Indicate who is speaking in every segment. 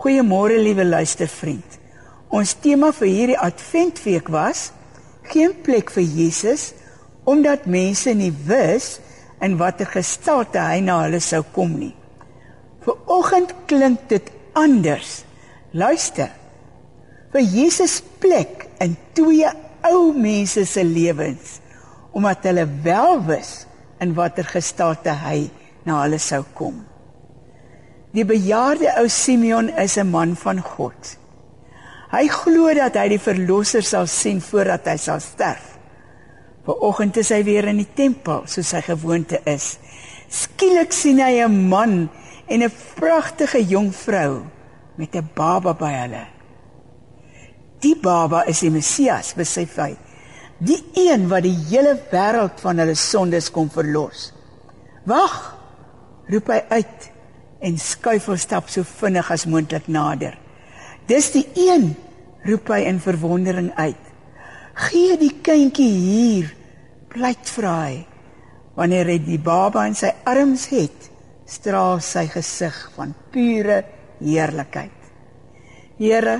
Speaker 1: Goeiemôre liewe luistervriend. Ons tema vir hierdie Adventweek was geen plek vir Jesus omdat mense nie wis in watter gestalte hy na hulle sou kom nie. Viroggend klink dit anders. Luister. Vir Jesus plek in twee ou mense se lewens omdat hulle wel wis in watter gestalte hy na hulle sou kom. Die bejaarde ou Simeon is 'n man van God. Hy glo dat hy die verlosser sal sien voordat hy sal sterf. Vanoggend is hy weer in die tempel soos sy gewoonte is. Skielik sien hy 'n man en 'n pragtige jong vrou met 'n baba by hulle. Die baba is die Messias, besef hy. Die een wat die hele wêreld van hulle sondes kom verlos. Wag, roep hy uit en skuifel stap so vinnig as moontlik nader. Dis die een, roep hy in verwondering uit. Gee die kindjie hier, pleit vra hy. Wanneer hy die baba in sy arms het, straal sy gesig van pure heerlikheid. Here,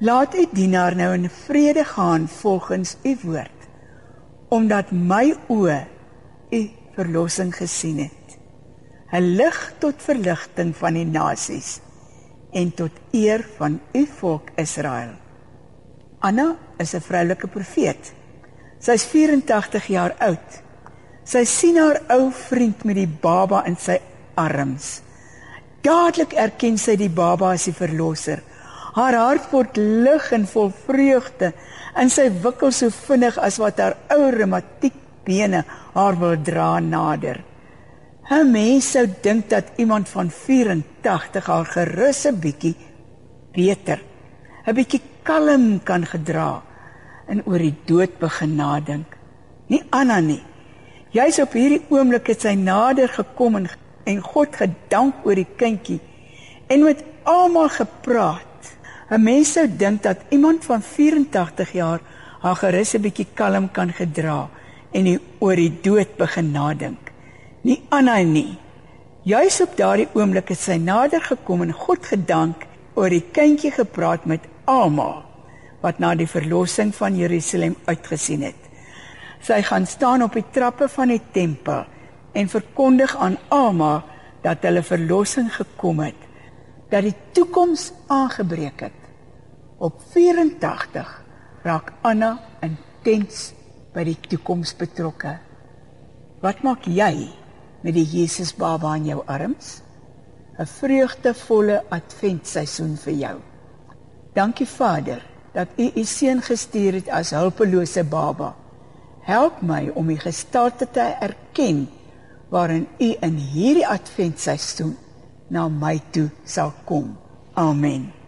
Speaker 1: laat u dienaar nou in vrede gaan volgens u woord, omdat my oë u verlossing gesien het. 'n lig tot verligting van die nasies en tot eer van u volk Israel. Anna is 'n vroulike profeet. Sy's 84 jaar oud. Sy sien haar ou vriend met die baba in sy arms. Dadelik erken sy die baba as die verlosser. Haar hart word lig en vol vreugde en sy wikkel so vinnig as wat haar ou reumatiek bene haar wil dra nader. 'n Mens sou dink dat iemand van 84 haar gerus 'n bietjie beter, 'n bietjie kalm kan gedra en oor die dood begin nadink. Nie Anna nie. Jy's op hierdie oomblik het sy nader gekom en en God gedank oor die kindjie en met almal gepraat. 'n Mens sou dink dat iemand van 84 jaar haar gerus 'n bietjie kalm kan gedra en oor die dood begin nadink nie Anna nie. Juis op daardie oomblik het sy nader gekom en God gedank oor die kindjie gepraat met Alma wat na die verlossing van Jerusalem uitgesien het. Sy gaan staan op die trappe van die tempel en verkondig aan Alma dat hulle verlossing gekom het, dat die toekoms aangebreek het. Op 84 raak Anna intens by die toekoms betrokke. Wat maak jy? Met die Jesus baba in jou arms. 'n Vreugdevolle adventseisoen vir jou. Dankie Vader dat U U seun gestuur het as hulpelose baba. Help my om die gestalte te erken waarin U in hierdie adventseisoen na my toe sal kom. Amen.